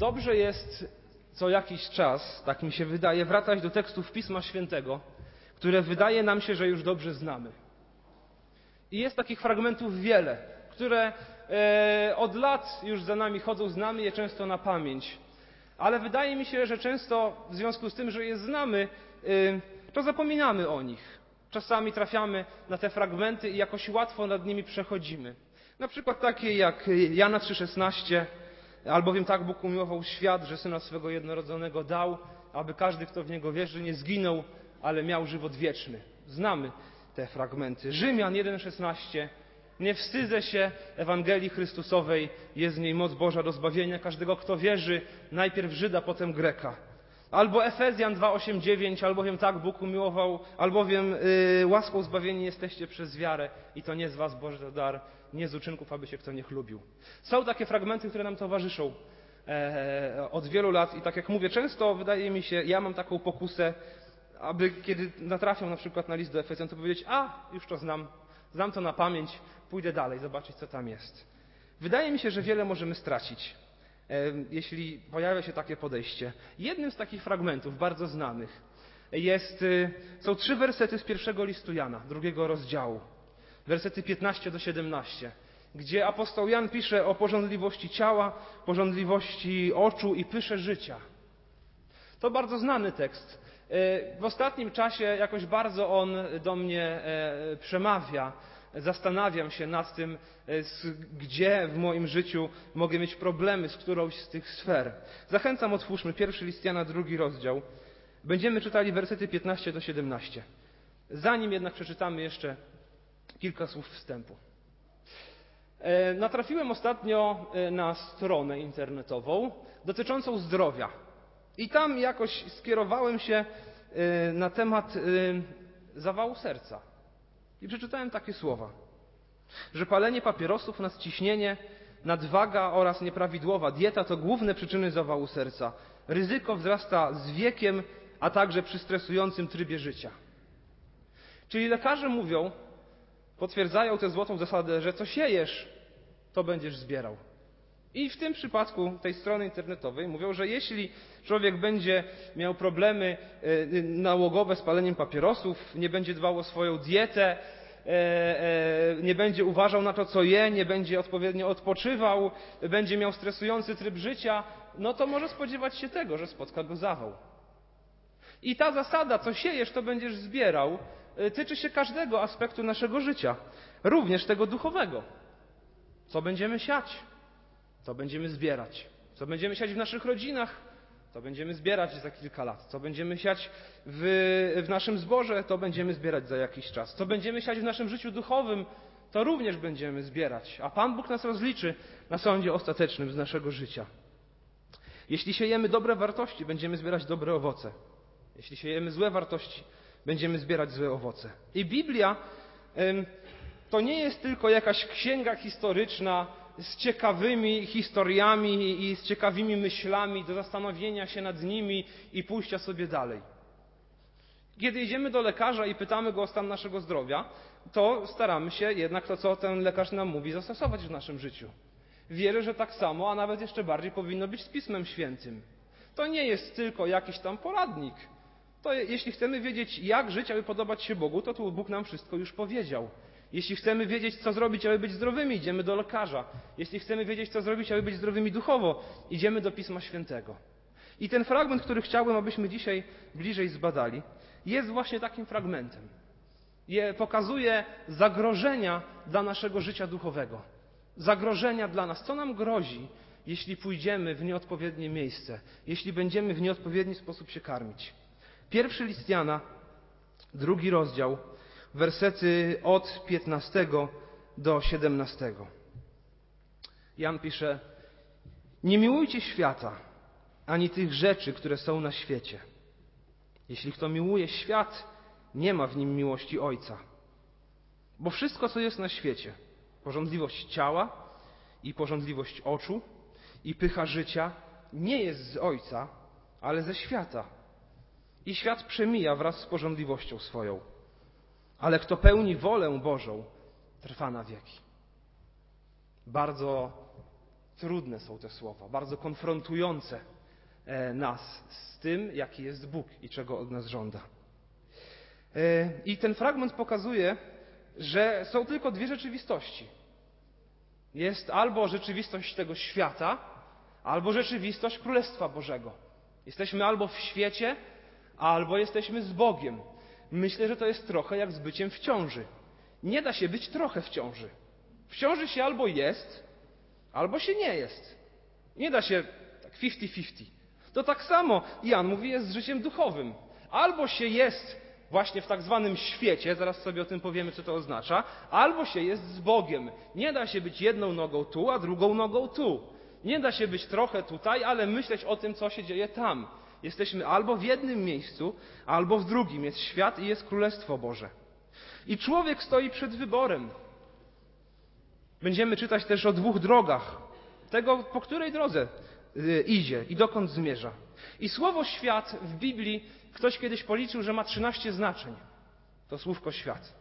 dobrze jest co jakiś czas, tak mi się wydaje, wracać do tekstów Pisma Świętego, które wydaje nam się, że już dobrze znamy. I jest takich fragmentów wiele, które e, od lat już za nami chodzą, znamy je często na pamięć. Ale wydaje mi się, że często w związku z tym, że je znamy, e, to zapominamy o nich. Czasami trafiamy na te fragmenty i jakoś łatwo nad nimi przechodzimy. Na przykład takie jak Jana 3,16, albowiem tak Bóg umiłował świat, że Syna swego jednorodzonego dał, aby każdy, kto w Niego wierzy, nie zginął, ale miał żywot wieczny. Znamy te fragmenty. Rzymian 1,16 nie wstydzę się Ewangelii Chrystusowej, jest w niej moc Boża do zbawienia każdego, kto wierzy, najpierw Żyda, potem Greka. Albo Efezjan 2,8,9, albowiem tak Bóg umiłował, albowiem yy, łaską zbawieni jesteście przez wiarę i to nie z was Boży dar, nie z uczynków, aby się kto nie chlubił. Są takie fragmenty, które nam towarzyszą e, od wielu lat i tak jak mówię, często wydaje mi się, ja mam taką pokusę, aby kiedy natrafią na przykład na list do Efezjan, to powiedzieć, a, już to znam, znam to na pamięć, pójdę dalej, zobaczyć co tam jest. Wydaje mi się, że wiele możemy stracić, e, jeśli pojawia się takie podejście. Jednym z takich fragmentów, bardzo znanych, jest, e, są trzy wersety z pierwszego listu Jana, drugiego rozdziału. Wersety 15 do 17, gdzie apostoł Jan pisze o porządliwości ciała, porządliwości oczu i pysze życia. To bardzo znany tekst. E, w ostatnim czasie jakoś bardzo on do mnie przemawia zastanawiam się nad tym, e, gdzie w moim życiu mogę mieć problemy z którąś z tych sfer. Zachęcam, otwórzmy pierwszy list Jana, drugi rozdział. Będziemy czytali wersety 15 do 17. Zanim jednak przeczytamy jeszcze kilka słów wstępu. E, natrafiłem ostatnio e, na stronę internetową dotyczącą zdrowia. I tam jakoś skierowałem się na temat zawału serca. I przeczytałem takie słowa, że palenie papierosów, nadciśnienie, nadwaga oraz nieprawidłowa dieta to główne przyczyny zawału serca. Ryzyko wzrasta z wiekiem, a także przy stresującym trybie życia. Czyli lekarze mówią, potwierdzają tę złotą zasadę, że co siejesz, to będziesz zbierał. I w tym przypadku tej strony internetowej mówią, że jeśli człowiek będzie miał problemy e, nałogowe z paleniem papierosów, nie będzie dbał o swoją dietę, e, e, nie będzie uważał na to, co je, nie będzie odpowiednio odpoczywał, będzie miał stresujący tryb życia, no to może spodziewać się tego, że spotka go zawał. I ta zasada, co siejesz, to będziesz zbierał, tyczy się każdego aspektu naszego życia, również tego duchowego. Co będziemy siać? Co będziemy zbierać? Co będziemy siać w naszych rodzinach? To będziemy zbierać za kilka lat. Co będziemy siać w, w naszym zborze, to będziemy zbierać za jakiś czas. Co będziemy siać w naszym życiu duchowym, to również będziemy zbierać. A Pan Bóg nas rozliczy na sądzie ostatecznym z naszego życia. Jeśli siejemy dobre wartości, będziemy zbierać dobre owoce. Jeśli siejemy złe wartości, będziemy zbierać złe owoce. I Biblia to nie jest tylko jakaś księga historyczna, z ciekawymi historiami i z ciekawymi myślami, do zastanowienia się nad nimi i pójścia sobie dalej. Kiedy idziemy do lekarza i pytamy go o stan naszego zdrowia, to staramy się jednak to, co ten lekarz nam mówi, zastosować w naszym życiu. Wierzę, że tak samo, a nawet jeszcze bardziej powinno być z Pismem Świętym. To nie jest tylko jakiś tam poradnik. To jeśli chcemy wiedzieć, jak żyć, aby podobać się Bogu, to tu Bóg nam wszystko już powiedział. Jeśli chcemy wiedzieć, co zrobić, aby być zdrowymi, idziemy do lekarza. Jeśli chcemy wiedzieć, co zrobić, aby być zdrowymi duchowo, idziemy do Pisma Świętego. I ten fragment, który chciałbym, abyśmy dzisiaj bliżej zbadali, jest właśnie takim fragmentem. Je pokazuje zagrożenia dla naszego życia duchowego. Zagrożenia dla nas. Co nam grozi, jeśli pójdziemy w nieodpowiednie miejsce, jeśli będziemy w nieodpowiedni sposób się karmić. Pierwszy list Jana, drugi rozdział, wersety od 15 do 17. Jan pisze: Nie miłujcie świata, ani tych rzeczy, które są na świecie. Jeśli kto miłuje świat, nie ma w nim miłości Ojca. Bo wszystko, co jest na świecie, porządliwość ciała i porządliwość oczu i pycha życia, nie jest z Ojca, ale ze świata. I świat przemija wraz z porządliwością swoją ale kto pełni wolę Bożą, trwa na wieki. Bardzo trudne są te słowa, bardzo konfrontujące e, nas z tym, jaki jest Bóg i czego od nas żąda. E, I ten fragment pokazuje, że są tylko dwie rzeczywistości. Jest albo rzeczywistość tego świata, albo rzeczywistość Królestwa Bożego. Jesteśmy albo w świecie, albo jesteśmy z Bogiem. Myślę, że to jest trochę jak z byciem w ciąży. Nie da się być trochę w ciąży. W ciąży się albo jest, albo się nie jest. Nie da się tak 50-50. To tak samo Jan mówi jest z życiem duchowym. Albo się jest właśnie w tak zwanym świecie, zaraz sobie o tym powiemy, co to oznacza, albo się jest z Bogiem. Nie da się być jedną nogą tu, a drugą nogą tu. Nie da się być trochę tutaj, ale myśleć o tym, co się dzieje tam. Jesteśmy albo w jednym miejscu, albo w drugim. Jest świat i jest Królestwo Boże. I człowiek stoi przed wyborem. Będziemy czytać też o dwóch drogach. Tego, po której drodze y, idzie i dokąd zmierza. I słowo świat w Biblii ktoś kiedyś policzył, że ma 13 znaczeń. To słówko świat.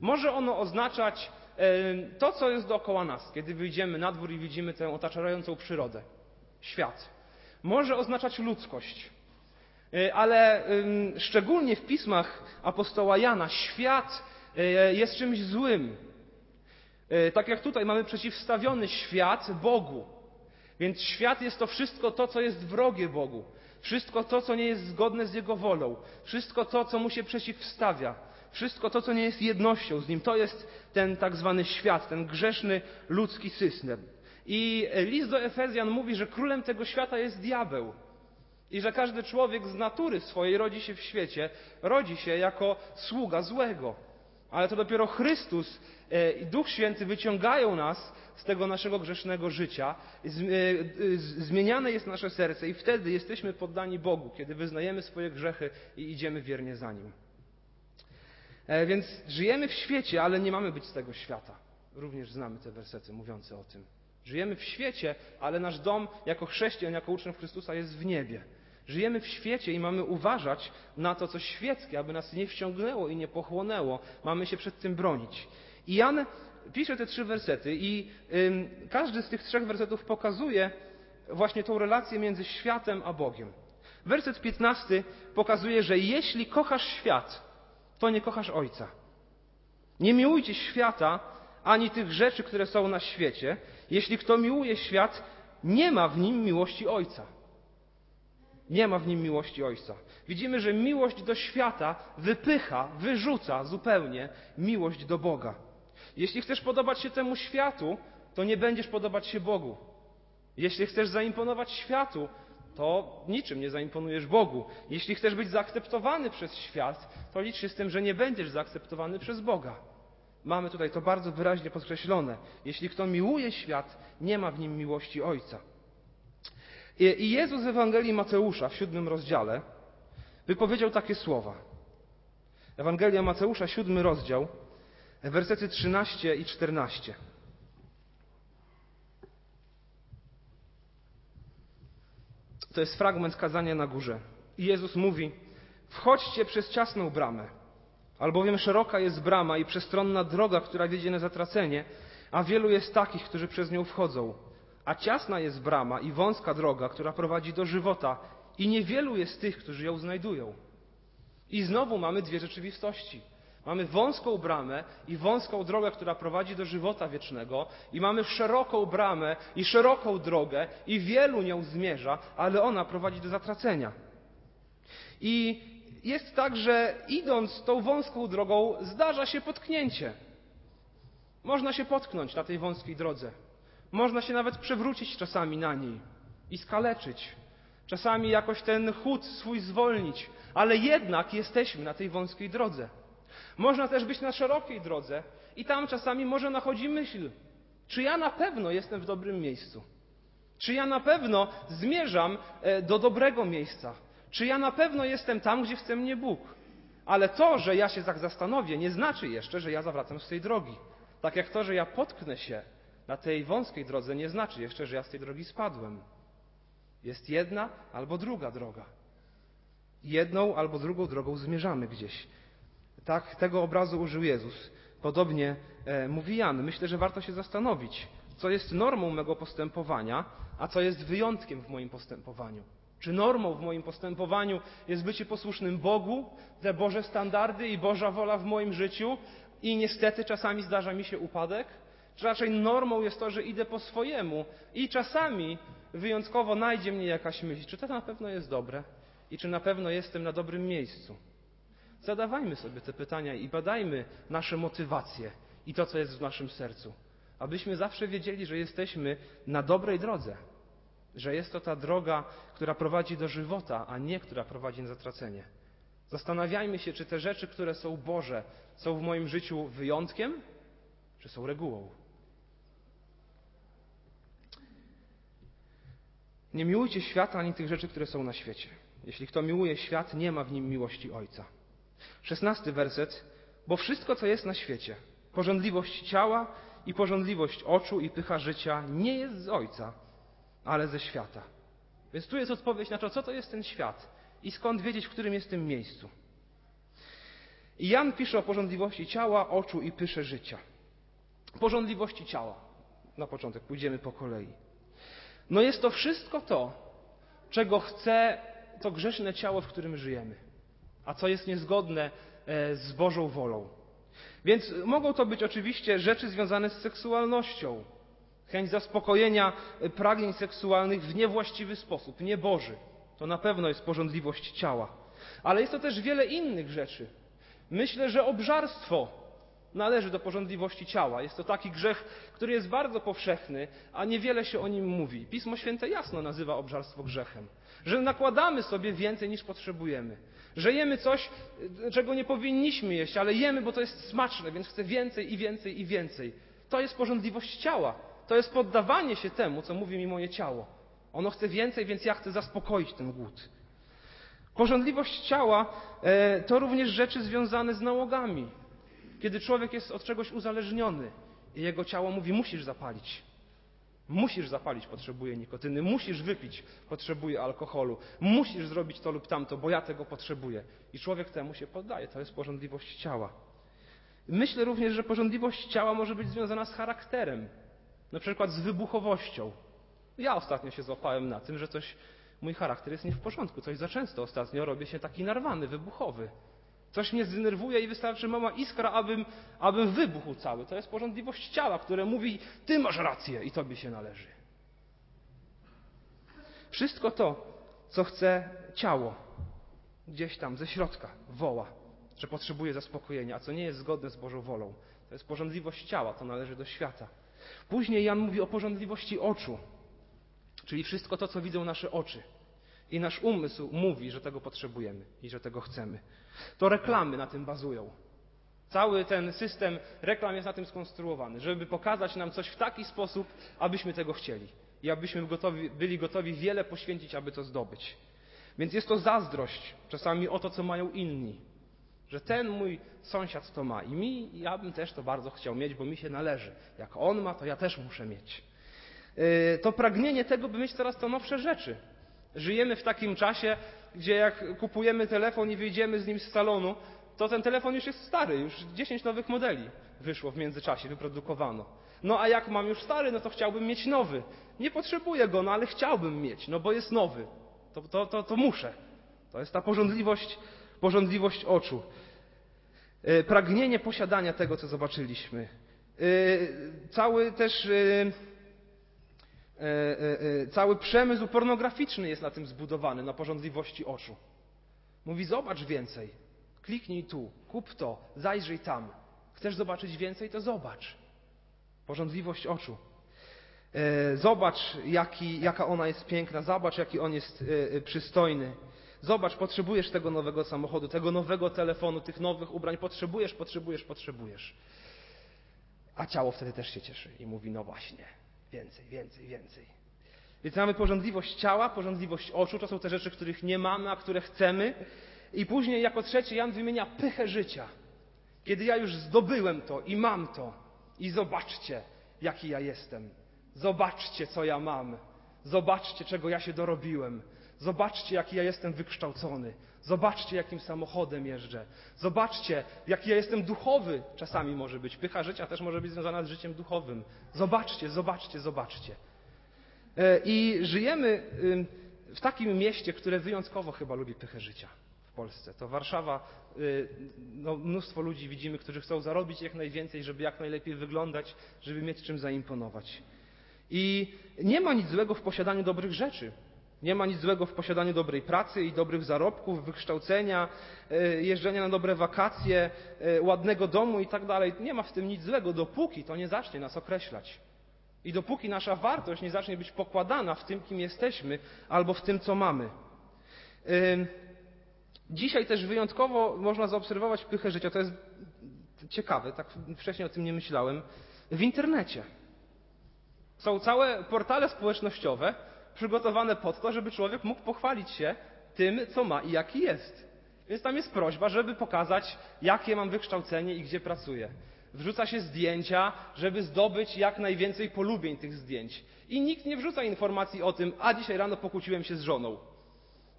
Może ono oznaczać to, co jest dookoła nas, kiedy wyjdziemy na dwór i widzimy tę otaczającą przyrodę. Świat. Może oznaczać ludzkość. E, ale szczególnie w pismach apostoła Jana świat e, jest czymś złym. E, tak jak tutaj mamy przeciwstawiony świat Bogu. Więc świat jest to wszystko to, co jest wrogie Bogu. Wszystko to, co nie jest zgodne z Jego wolą. Wszystko to, co mu się przeciwstawia. Wszystko to, co nie jest jednością z Nim. To jest ten tak zwany świat, ten grzeszny ludzki system. I list do Efezjan mówi, że królem tego świata jest diabeł. I że każdy człowiek z natury swojej rodzi się w świecie, rodzi się jako sługa złego. Ale to dopiero Chrystus e, i Duch Święty wyciągają nas z tego naszego grzesznego życia. E, zmieniane jest nasze serce i wtedy jesteśmy poddani Bogu, kiedy wyznajemy swoje grzechy i idziemy wiernie za Nim. E, więc żyjemy w świecie, ale nie mamy być z tego świata. Również znamy te wersety mówiące o tym. Żyjemy w świecie, ale nasz dom jako chrześcijan, jako uczniów Chrystusa jest w niebie. Żyjemy w świecie i mamy uważać na to, co świeckie, aby nas nie wciągnęło i nie pochłonęło. Mamy się przed tym bronić. I Jan pisze te trzy wersety i każdy z tych trzech wersetów pokazuje właśnie tą relację między światem a Bogiem. Werset 15 pokazuje, że jeśli kochasz świat, to nie kochasz Ojca. Nie miłujcie świata ani tych rzeczy, które są na świecie. Jeśli kto miłuje świat, nie ma w nim miłości Ojca. Nie ma w nim miłości Ojca. Widzimy, że miłość do świata wypycha, wyrzuca zupełnie miłość do Boga. Jeśli chcesz podobać się temu światu, to nie będziesz podobać się Bogu. Jeśli chcesz zaimponować światu, to niczym nie zaimponujesz Bogu. Jeśli chcesz być zaakceptowany przez świat, to licz się z tym, że nie będziesz zaakceptowany przez Boga. Mamy tutaj to bardzo wyraźnie podkreślone. Jeśli kto miłuje świat, nie ma w nim miłości Ojca. I Jezus w Ewangelii Mateusza w siódmym rozdziale wypowiedział takie słowa. Ewangelia Mateusza, siódmy rozdział, wersety 13 i 14. To jest fragment kazania na górze. I Jezus mówi: Wchodźcie przez ciasną bramę, albowiem szeroka jest brama i przestronna droga, która wiedzie na zatracenie, a wielu jest takich, którzy przez nią wchodzą. A ciasna jest brama i wąska droga, która prowadzi do żywota, i niewielu jest tych, którzy ją znajdują. I znowu mamy dwie rzeczywistości. Mamy wąską bramę i wąską drogę, która prowadzi do żywota wiecznego, i mamy szeroką bramę i szeroką drogę, i wielu nią zmierza, ale ona prowadzi do zatracenia. I jest tak, że idąc tą wąską drogą, zdarza się potknięcie. Można się potknąć na tej wąskiej drodze. Można się nawet przewrócić czasami na niej i skaleczyć. Czasami jakoś ten chód swój zwolnić, ale jednak jesteśmy na tej wąskiej drodze. Można też być na szerokiej drodze i tam czasami może nachodzi myśl, czy ja na pewno jestem w dobrym miejscu? Czy ja na pewno zmierzam e, do dobrego miejsca? Czy ja na pewno jestem tam, gdzie chce mnie Bóg? Ale to, że ja się tak zastanowię, nie znaczy jeszcze, że ja zawracam z tej drogi. Tak jak to, że ja potknę się na tej wąskiej drodze, nie znaczy jeszcze, że ja z tej drogi spadłem. Jest jedna albo druga droga. Jedną albo drugą drogą zmierzamy gdzieś. Tak tego obrazu użył Jezus. Podobnie e, mówi Jan. Myślę, że warto się zastanowić, co jest normą mego postępowania, a co jest wyjątkiem w moim postępowaniu. Czy normą w moim postępowaniu jest bycie posłusznym Bogu, te Boże standardy i Boża wola w moim życiu i niestety czasami zdarza mi się upadek? Czy raczej normą jest to, że idę po swojemu i czasami wyjątkowo najdzie mnie jakaś myśl, czy to na pewno jest dobre i czy na pewno jestem na dobrym miejscu? Zadawajmy sobie te pytania i badajmy nasze motywacje i to, co jest w naszym sercu, abyśmy zawsze wiedzieli, że jesteśmy na dobrej drodze, że jest to ta droga, która prowadzi do żywota, a nie która prowadzi na zatracenie. Zastanawiajmy się, czy te rzeczy, które są Boże, są w moim życiu wyjątkiem, czy są regułą. Nie miłujcie świata ani tych rzeczy, które są na świecie. Jeśli kto miłuje świat, nie ma w nim miłości Ojca. Szesnasty werset. Bo wszystko, co jest na świecie, pożądliwość ciała i pożądliwość oczu i pycha życia, nie jest z Ojca, ale ze świata. Więc tu jest odpowiedź na to, co to jest ten świat i skąd wiedzieć, w którym jest tym miejscu. I Jan pisze o porządliwości ciała, oczu i pysze życia. Porządliwości ciała. Na początek pójdziemy po kolei. No jest to wszystko to, czego chce to grzeszne ciało, w którym żyjemy, a co jest niezgodne e, z Bożą wolą. Więc mogą to być oczywiście rzeczy związane z seksualnością, chęć zaspokojenia e, pragnień seksualnych w niewłaściwy sposób, nieboży. To na pewno jest porządliwość ciała. Ale jest to też wiele innych rzeczy. Myślę, że obżarstwo należy do porządliwości ciała. Jest to taki grzech, który jest bardzo powszechny, a niewiele się o nim mówi. Pismo Święte jasno nazywa obżarstwo grzechem. Że nakładamy sobie więcej niż potrzebujemy. Że jemy coś, czego nie powinniśmy jeść, ale jemy, bo to jest smaczne, więc chcę więcej i więcej i więcej. To jest porządliwość ciała. To jest poddawanie się temu, co mówi mi moje ciało. Ono chce więcej, więc ja chcę zaspokoić ten głód. Porządliwość ciała e, to również rzeczy związane z nałogami. Kiedy człowiek jest od czegoś uzależniony i jego ciało mówi: musisz zapalić. Musisz zapalić, potrzebuje nikotyny, musisz wypić, potrzebuje alkoholu, musisz zrobić to lub tamto, bo ja tego potrzebuję. I człowiek temu się poddaje. To jest porządliwość ciała. Myślę również, że porządliwość ciała może być związana z charakterem, na przykład z wybuchowością. Ja ostatnio się złapałem na tym, że coś, mój charakter jest nie w porządku, coś za często ostatnio robię się taki narwany, wybuchowy. Coś mnie zdenerwuje i wystarczy mała iskra, abym, abym wybuchł cały. To jest porządliwość ciała, które mówi, ty masz rację i tobie się należy. Wszystko to, co chce ciało, gdzieś tam ze środka woła, że potrzebuje zaspokojenia, a co nie jest zgodne z Bożą wolą. To jest porządliwość ciała, to należy do świata. Później Jan mówi o porządliwości oczu, czyli wszystko to, co widzą nasze oczy. I nasz umysł mówi, że tego potrzebujemy i że tego chcemy. To reklamy na tym bazują. Cały ten system reklam jest na tym skonstruowany, żeby pokazać nam coś w taki sposób, abyśmy tego chcieli i abyśmy gotowi, byli gotowi wiele poświęcić, aby to zdobyć. Więc jest to zazdrość czasami o to, co mają inni. Że ten mój sąsiad to ma i mi, ja bym też to bardzo chciał mieć, bo mi się należy. Jak on ma, to ja też muszę mieć. Yy, to pragnienie tego, by mieć coraz to nowsze rzeczy. Żyjemy w takim czasie, gdzie jak kupujemy telefon i wyjdziemy z nim z salonu, to ten telefon już jest stary, już 10 nowych modeli wyszło w międzyczasie, wyprodukowano. No a jak mam już stary, no to chciałbym mieć nowy. Nie potrzebuję go, no ale chciałbym mieć, no bo jest nowy. To, to, to, to muszę. To jest ta porządliwość, porządliwość oczu. Yy, pragnienie posiadania tego, co zobaczyliśmy. Yy, cały też E, e, e, cały przemysł pornograficzny jest na tym zbudowany, na porządliwości oczu. Mówi, zobacz więcej, kliknij tu, kup to, zajrzyj tam. Chcesz zobaczyć więcej, to zobacz. Porządliwość oczu. Zobacz, jaki, jaka ona jest piękna, zobacz, jaki on jest przystojny. Zobacz, potrzebujesz tego nowego samochodu, tego nowego telefonu, tych nowych ubrań. Potrzebujesz, potrzebujesz, potrzebujesz. A ciało wtedy też się cieszy i mówi, no właśnie, Więcej, więcej, więcej. Więc mamy porządliwość ciała, porządliwość oczu, to są te rzeczy, których nie mamy, a które chcemy. I później jako trzecie Jan wymienia pychę życia. Kiedy ja już zdobyłem to i mam to. I zobaczcie, jaki ja jestem. Zobaczcie, co ja mam. Zobaczcie, czego ja się dorobiłem. Zobaczcie, jaki ja jestem wykształcony. Zobaczcie, jakim samochodem jeżdżę. Zobaczcie, jaki ja jestem duchowy. Czasami może być. Pycha życia też może być związana z życiem duchowym. Zobaczcie, zobaczcie, zobaczcie. E, I żyjemy w takim mieście, które wyjątkowo chyba lubi pychę życia w Polsce. To Warszawa, y, no, mnóstwo ludzi widzimy, którzy chcą zarobić jak najwięcej, żeby jak najlepiej wyglądać, żeby mieć czym zaimponować. I nie ma nic złego w posiadaniu dobrych rzeczy. Nie ma nic złego w posiadaniu dobrej pracy i dobrych zarobków, wykształcenia, y, jeżdżenia na dobre wakacje, y, ładnego domu i tak. Nie ma w tym nic złego, dopóki to nie zacznie nas określać. I dopóki nasza wartość nie zacznie być pokładana w tym, kim jesteśmy, albo w tym, co mamy. Dzisiaj też wyjątkowo można zaobserwować pychę życia. To jest ciekawe, tak wcześniej o tym nie myślałem. W internecie. Są całe portale społecznościowe przygotowane pod to, żeby człowiek mógł pochwalić się tym, co ma i jaki jest. Więc tam jest prośba, żeby pokazać, jakie mam wykształcenie i gdzie pracuję wrzuca się zdjęcia, żeby zdobyć jak najwięcej polubień tych zdjęć. I nikt nie wrzuca informacji o tym, a dzisiaj rano pokłóciłem się z żoną.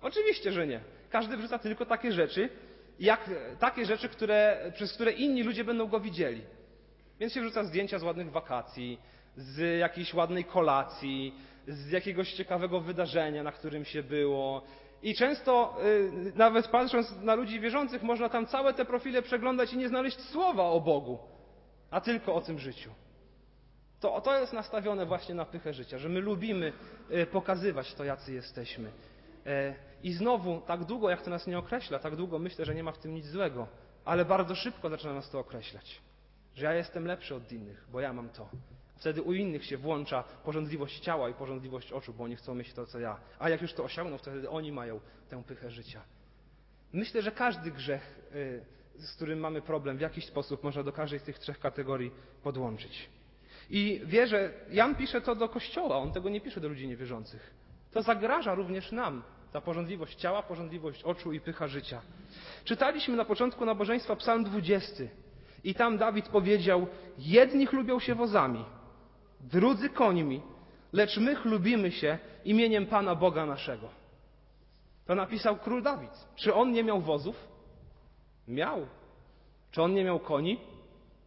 Oczywiście, że nie. Każdy wrzuca tylko takie rzeczy, jak, takie rzeczy, które, przez które inni ludzie będą go widzieli. Więc się wrzuca zdjęcia z ładnych wakacji, z jakiejś ładnej kolacji, z jakiegoś ciekawego wydarzenia, na którym się było. I często, y, nawet patrząc na ludzi wierzących, można tam całe te profile przeglądać i nie znaleźć słowa o Bogu a tylko o tym życiu. To, to jest nastawione właśnie na pychę życia, że my lubimy e, pokazywać to, jacy jesteśmy. E, I znowu, tak długo jak to nas nie określa, tak długo myślę, że nie ma w tym nic złego, ale bardzo szybko zaczyna nas to określać. Że ja jestem lepszy od innych, bo ja mam to. Wtedy u innych się włącza porządliwość ciała i porządliwość oczu, bo oni chcą mieć to, co ja. A jak już to osiągną, wtedy oni mają tę pychę życia. Myślę, że każdy grzech e, z którym mamy problem, w jakiś sposób można do każdej z tych trzech kategorii podłączyć. I wierzę, Jan pisze to do Kościoła, on tego nie pisze do ludzi niewierzących. To zagraża również nam, ta porządliwość ciała, porządliwość oczu i pycha życia. Czytaliśmy na początku nabożeństwa Psalm 20 i tam Dawid powiedział, jedni lubią się wozami, drudzy końmi, lecz my chlubimy się imieniem Pana Boga naszego. To napisał król Dawid. Czy on nie miał wozów? Miał. Czy on nie miał koni?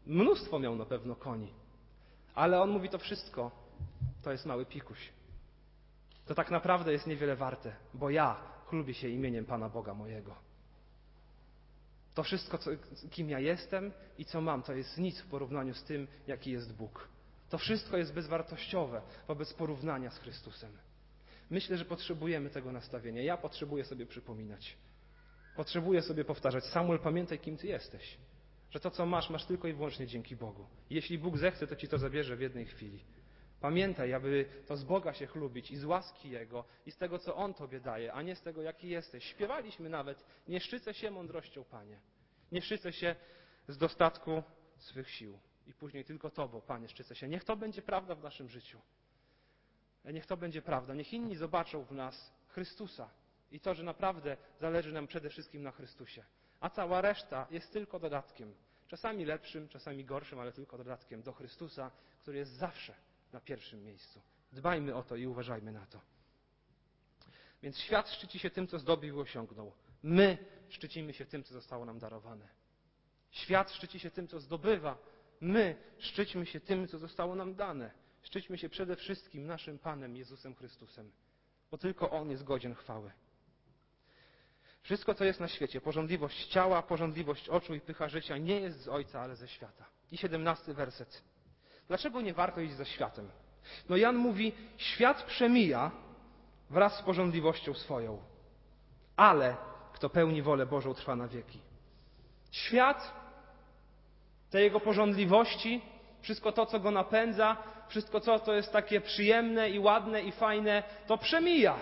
Mnóstwo miał na pewno koni. Ale on mówi to wszystko, to jest mały pikuś. To tak naprawdę jest niewiele warte, bo ja chlubię się imieniem Pana Boga mojego. To wszystko, co, kim ja jestem i co mam, to jest nic w porównaniu z tym, jaki jest Bóg. To wszystko jest bezwartościowe wobec porównania z Chrystusem. Myślę, że potrzebujemy tego nastawienia. Ja potrzebuję sobie przypominać. Potrzebuję sobie powtarzać: Samuel, pamiętaj, kim ty jesteś. Że to, co masz, masz tylko i wyłącznie dzięki Bogu. Jeśli Bóg zechce, to ci to zabierze w jednej chwili. Pamiętaj, aby to z Boga się chlubić i z łaski Jego i z tego, co On Tobie daje, a nie z tego, jaki jesteś. Śpiewaliśmy nawet, nie szczycę się mądrością, Panie. Nie szczycę się z dostatku swych sił. I później tylko Tobą, Panie, szczycę się. Niech to będzie prawda w naszym życiu. Niech to będzie prawda. Niech inni zobaczą w nas Chrystusa, i to, że naprawdę zależy nam przede wszystkim na Chrystusie. A cała reszta jest tylko dodatkiem. Czasami lepszym, czasami gorszym, ale tylko dodatkiem do Chrystusa, który jest zawsze na pierwszym miejscu. Dbajmy o to i uważajmy na to. Więc świat szczyci się tym, co zdobył i osiągnął. My szczycimy się tym, co zostało nam darowane. Świat szczyci się tym, co zdobywa. My szczyćmy się tym, co zostało nam dane. Szczyćmy się przede wszystkim naszym Panem Jezusem Chrystusem, bo tylko On jest godzien chwały. Wszystko, co jest na świecie, porządliwość ciała, porządliwość oczu i pycha życia, nie jest z Ojca, ale ze świata. I siedemnasty werset. Dlaczego nie warto iść za światem? No Jan mówi, świat przemija wraz z porządliwością swoją, ale kto pełni wolę Bożą, trwa na wieki. Świat, te jego porządliwości, wszystko to, co go napędza, wszystko to, co jest takie przyjemne i ładne i fajne, to przemija.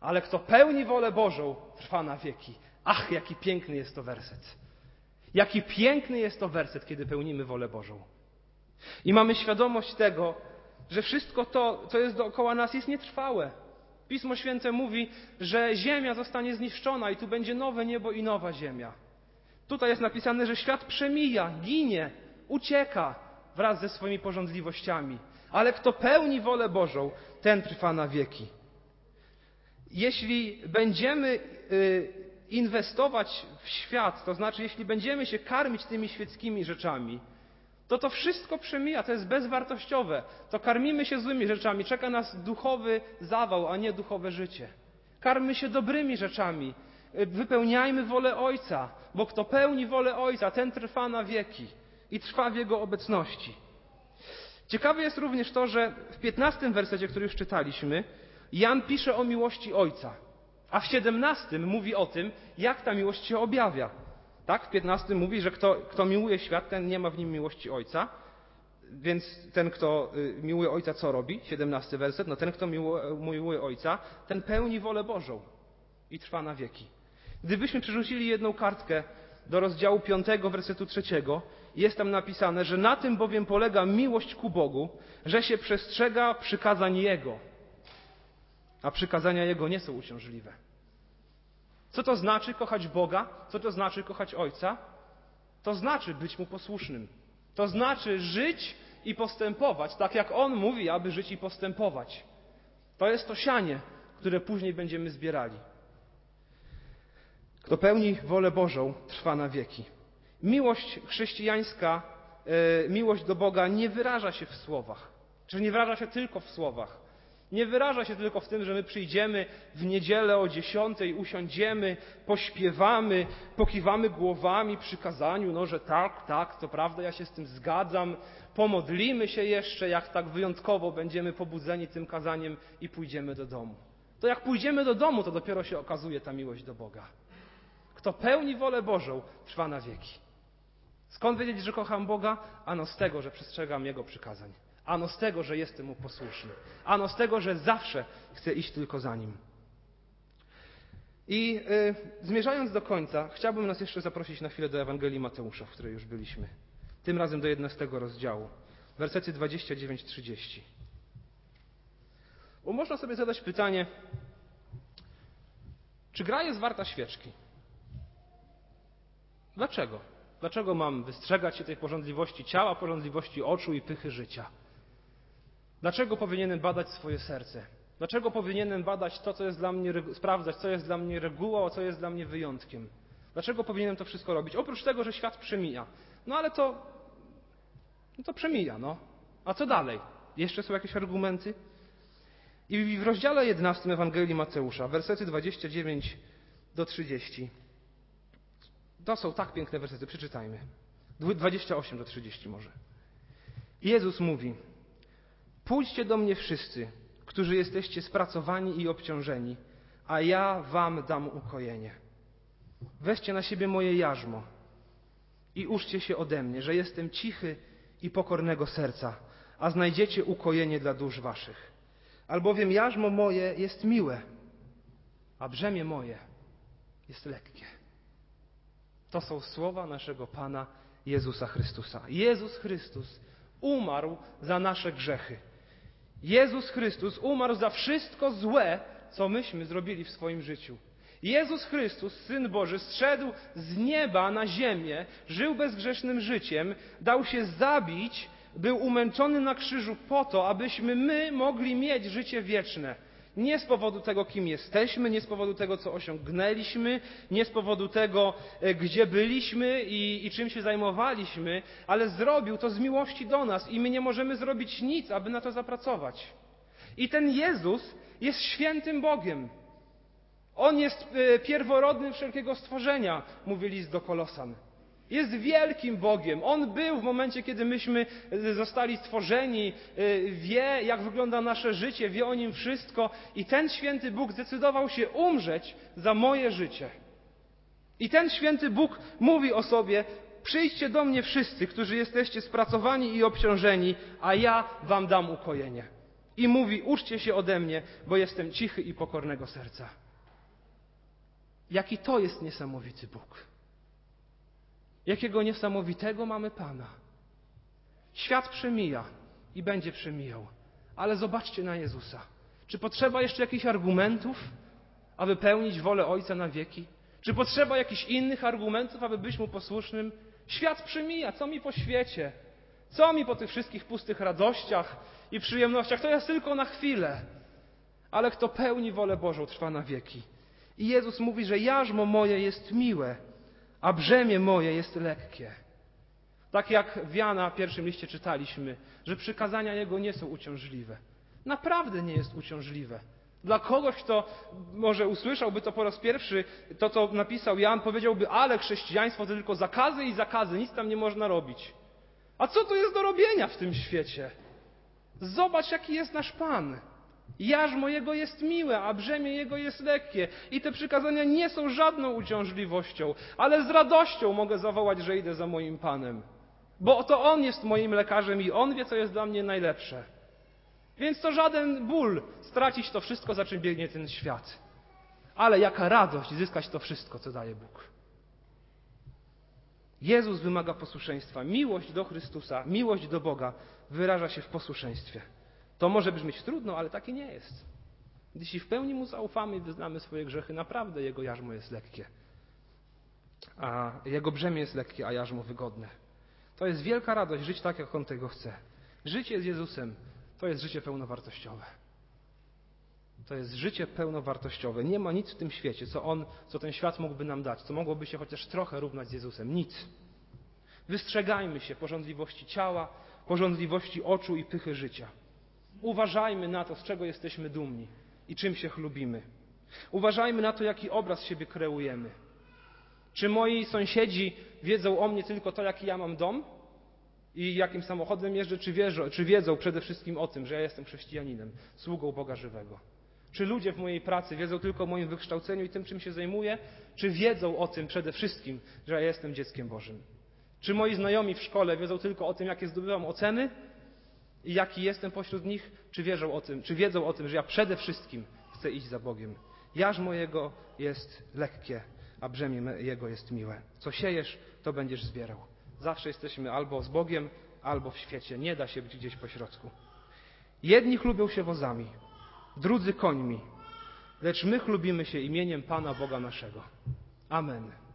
Ale kto pełni wolę Bożą, trwa na wieki. Ach, jaki piękny jest to werset. Jaki piękny jest to werset, kiedy pełnimy wolę Bożą. I mamy świadomość tego, że wszystko to, co jest dookoła nas, jest nietrwałe. Pismo Święte mówi, że ziemia zostanie zniszczona i tu będzie nowe niebo i nowa ziemia. Tutaj jest napisane, że świat przemija, ginie, ucieka wraz ze swoimi porządliwościami. Ale kto pełni wolę Bożą, ten trwa na wieki. Jeśli będziemy y, inwestować w świat, to znaczy jeśli będziemy się karmić tymi świeckimi rzeczami, to to wszystko przemija, to jest bezwartościowe. To karmimy się złymi rzeczami, czeka nas duchowy zawał, a nie duchowe życie. Karmy się dobrymi rzeczami, wypełniajmy wolę Ojca, bo kto pełni wolę Ojca, ten trwa na wieki i trwa w Jego obecności. Ciekawe jest również to, że w 15 wersecie, który już czytaliśmy, Jan pisze o miłości Ojca, a w 17 mówi o tym, jak ta miłość się objawia. Tak? W 15 mówi, że kto, kto miłuje świat, ten nie ma w nim miłości Ojca. Więc ten, kto y, miłuje Ojca, co robi? 17 werset. No ten, kto miłuje Ojca, ten pełni wolę Bożą i trwa na wieki. Gdybyśmy przerzucili jedną kartkę do rozdziału 5, wersetu 3, jest tam napisane, że na tym bowiem polega miłość ku Bogu, że się przestrzega przykazań Jego. A przykazania Jego nie są uciążliwe. Co to znaczy kochać Boga? Co to znaczy kochać Ojca? To znaczy być Mu posłusznym. To znaczy żyć i postępować, tak jak On mówi, aby żyć i postępować. To jest to sianie, które później będziemy zbierali. Kto pełni wolę Bożą, trwa na wieki. Miłość chrześcijańska, e, miłość do Boga nie wyraża się w słowach. Czy nie wyraża się tylko w słowach. Nie wyraża się tylko w tym, że my przyjdziemy w niedzielę o dziesiątej, usiądziemy, pośpiewamy, pokiwamy głowami przy kazaniu, no że tak, tak, to prawda, ja się z tym zgadzam, pomodlimy się jeszcze, jak tak wyjątkowo będziemy pobudzeni tym kazaniem i pójdziemy do domu. To jak pójdziemy do domu, to dopiero się okazuje ta miłość do Boga. Kto pełni wolę Bożą, trwa na wieki. Skąd wiedzieć, że kocham Boga? Ano z tego, że przestrzegam Jego przykazań. Ano z tego, że jestem Mu posłuszny. Ano z tego, że zawsze chcę iść tylko za Nim. I y, zmierzając do końca, chciałbym nas jeszcze zaprosić na chwilę do Ewangelii Mateusza, w której już byliśmy. Tym razem do 11 rozdziału, wersety 29-30. Bo można sobie zadać pytanie, czy gra jest warta świeczki? Dlaczego? Dlaczego mam wystrzegać się tej porządliwości ciała, porządliwości oczu i pychy życia? Dlaczego powinienem badać swoje serce? Dlaczego powinienem badać to, co jest dla mnie, sprawdzać, co jest dla mnie regułą, a co jest dla mnie wyjątkiem? Dlaczego powinienem to wszystko robić? Oprócz tego, że świat przemija. No ale to, no to przemija, no. A co dalej? Jeszcze są jakieś argumenty? I w rozdziale 11 Ewangelii Mateusza, wersety 29 do 30, to są tak piękne wersety, przeczytajmy. 28 do 30 może. Jezus mówi: Pójdźcie do mnie wszyscy, którzy jesteście spracowani i obciążeni, a ja wam dam ukojenie. Weźcie na siebie moje jarzmo i uczcie się ode mnie, że jestem cichy i pokornego serca, a znajdziecie ukojenie dla dusz waszych. Albowiem jarzmo moje jest miłe, a brzemię moje jest lekkie. To są słowa naszego Pana Jezusa Chrystusa. Jezus Chrystus umarł za nasze grzechy. Jezus Chrystus umarł za wszystko złe, co myśmy zrobili w swoim życiu. Jezus Chrystus, Syn Boży, zszedł z nieba na ziemię, żył bezgrzesznym życiem, dał się zabić, był umęczony na krzyżu po to, abyśmy my mogli mieć życie wieczne. Nie z powodu tego, kim jesteśmy, nie z powodu tego, co osiągnęliśmy, nie z powodu tego, e, gdzie byliśmy i, i, czym się zajmowaliśmy, ale zrobił to z miłości do nas i my nie możemy zrobić nic, aby na to zapracować. I ten Jezus jest świętym Bogiem. On jest e, pierworodnym wszelkiego stworzenia, mówi list do Kolosan. Jest wielkim Bogiem. On był w momencie, kiedy myśmy e, zostali stworzeni, e, wie, jak wygląda nasze życie, wie o nim wszystko. I ten święty Bóg zdecydował się umrzeć za moje życie. I ten święty Bóg mówi o sobie: Przyjdźcie do mnie wszyscy, którzy jesteście spracowani i obciążeni, a ja wam dam ukojenie. I mówi: Uczcie się ode mnie, bo jestem cichy i pokornego serca. Jaki to jest niesamowity Bóg. Jakiego niesamowitego mamy Pana. Świat przemija i będzie przemijał, ale zobaczcie na Jezusa. Czy potrzeba jeszcze jakichś argumentów, aby pełnić wolę Ojca na wieki? Czy potrzeba jakichś innych argumentów, aby być Mu posłusznym? Świat przemija, co mi po świecie? Co mi po tych wszystkich pustych radościach i przyjemnościach? To jest tylko na chwilę. Ale kto pełni wolę Bożą, trwa na wieki. I Jezus mówi, że jarzmo moje jest miłe, a brzemię moje jest lekkie. Tak jak w Jana pierwszym liście czytaliśmy, że przykazania Jego nie są uciążliwe. Naprawdę nie jest uciążliwe. Dla kogoś, kto może usłyszałby to po raz pierwszy, to co napisał Jan, powiedziałby, ale chrześcijaństwo to tylko zakazy i zakazy, nic tam nie można robić. A co to jest do robienia w tym świecie? Zobacz, jaki jest nasz Pan. Jarzmo Jego jest miłe, a brzemię Jego jest lekkie. I te przykazania nie są żadną uciążliwością, ale z radością mogę zawołać, że idę za moim Panem. Bo to On jest moim lekarzem i On wie, co jest dla mnie najlepsze. Więc to żaden ból stracić to wszystko, za czym biegnie ten świat. Ale jaka radość zyskać to wszystko, co daje Bóg. Jezus wymaga posłuszeństwa. Miłość do Chrystusa, miłość do Boga wyraża się w posłuszeństwie. To może brzmieć trudno, ale takie nie jest. Jeśli w pełni Mu zaufamy i wyznamy swoje grzechy, naprawdę Jego jarzmo jest lekkie. A Jego brzemię jest lekkie, a jarzmo wygodne. To jest wielka radość żyć tak, jak On tego chce. Życie z Jezusem to jest życie pełnowartościowe. To jest życie pełnowartościowe. Nie ma nic w tym świecie, co on, co ten świat mógłby nam dać, co mogłoby się chociaż trochę równać z Jezusem. Nic. Wystrzegajmy się porządliwości ciała, porządliwości oczu i pychy życia. Uważajmy na to, z czego jesteśmy dumni i czym się chlubimy. Uważajmy na to, jaki obraz siebie kreujemy. Czy moi sąsiedzi wiedzą o mnie tylko to, jaki ja mam dom i jakim samochodem jeżdżę, czy, wierzą, czy wiedzą przede wszystkim o tym, że ja jestem chrześcijaninem, sługą Boga żywego? Czy ludzie w mojej pracy wiedzą tylko o moim wykształceniu i tym, czym się zajmuję, czy wiedzą o tym przede wszystkim, że ja jestem dzieckiem Bożym? Czy moi znajomi w szkole wiedzą tylko o tym, jakie zdobywam oceny i jaki jestem pośród nich, czy, wierzą o tym, czy wiedzą o tym, że ja przede wszystkim chcę iść za Bogiem? Jarzmo mojego jest lekkie, a brzemię Jego jest miłe. Co siejesz, to będziesz zbierał. Zawsze jesteśmy albo z Bogiem, albo w świecie. Nie da się być gdzieś pośrodku. Jedni chlubią się wozami, drudzy końmi, lecz my chlubimy się imieniem Pana Boga naszego. Amen.